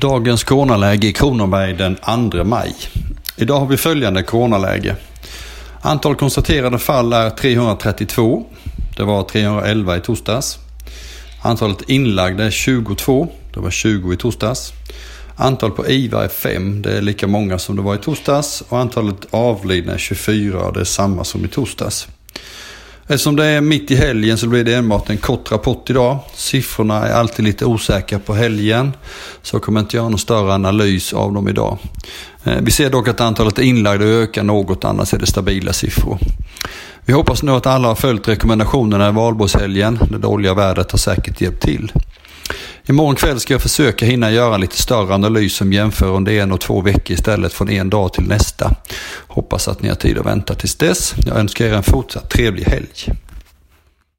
Dagens coronaläge i Kronoberg den 2 maj. Idag har vi följande coronaläge. Antal konstaterade fall är 332. Det var 311 i torsdags. Antalet inlagda är 22. Det var 20 i torsdags. Antal på IVA är 5. Det är lika många som det var i torsdags. Och antalet avlidna är 24. Det är samma som i torsdags. Eftersom det är mitt i helgen så blir det enbart en kort rapport idag. Siffrorna är alltid lite osäkra på helgen. Så jag kommer inte göra någon större analys av dem idag. Eh, vi ser dock att antalet inlagda ökar något, annars är det stabila siffror. Vi hoppas nu att alla har följt rekommendationerna i valborgshelgen. Det dåliga vädret har säkert hjälpt till. Imorgon kväll ska jag försöka hinna göra en lite större analys som jämför under en och två veckor istället från en dag till nästa. Hoppas att ni har tid att vänta tills dess. Jag önskar er en fortsatt trevlig helg.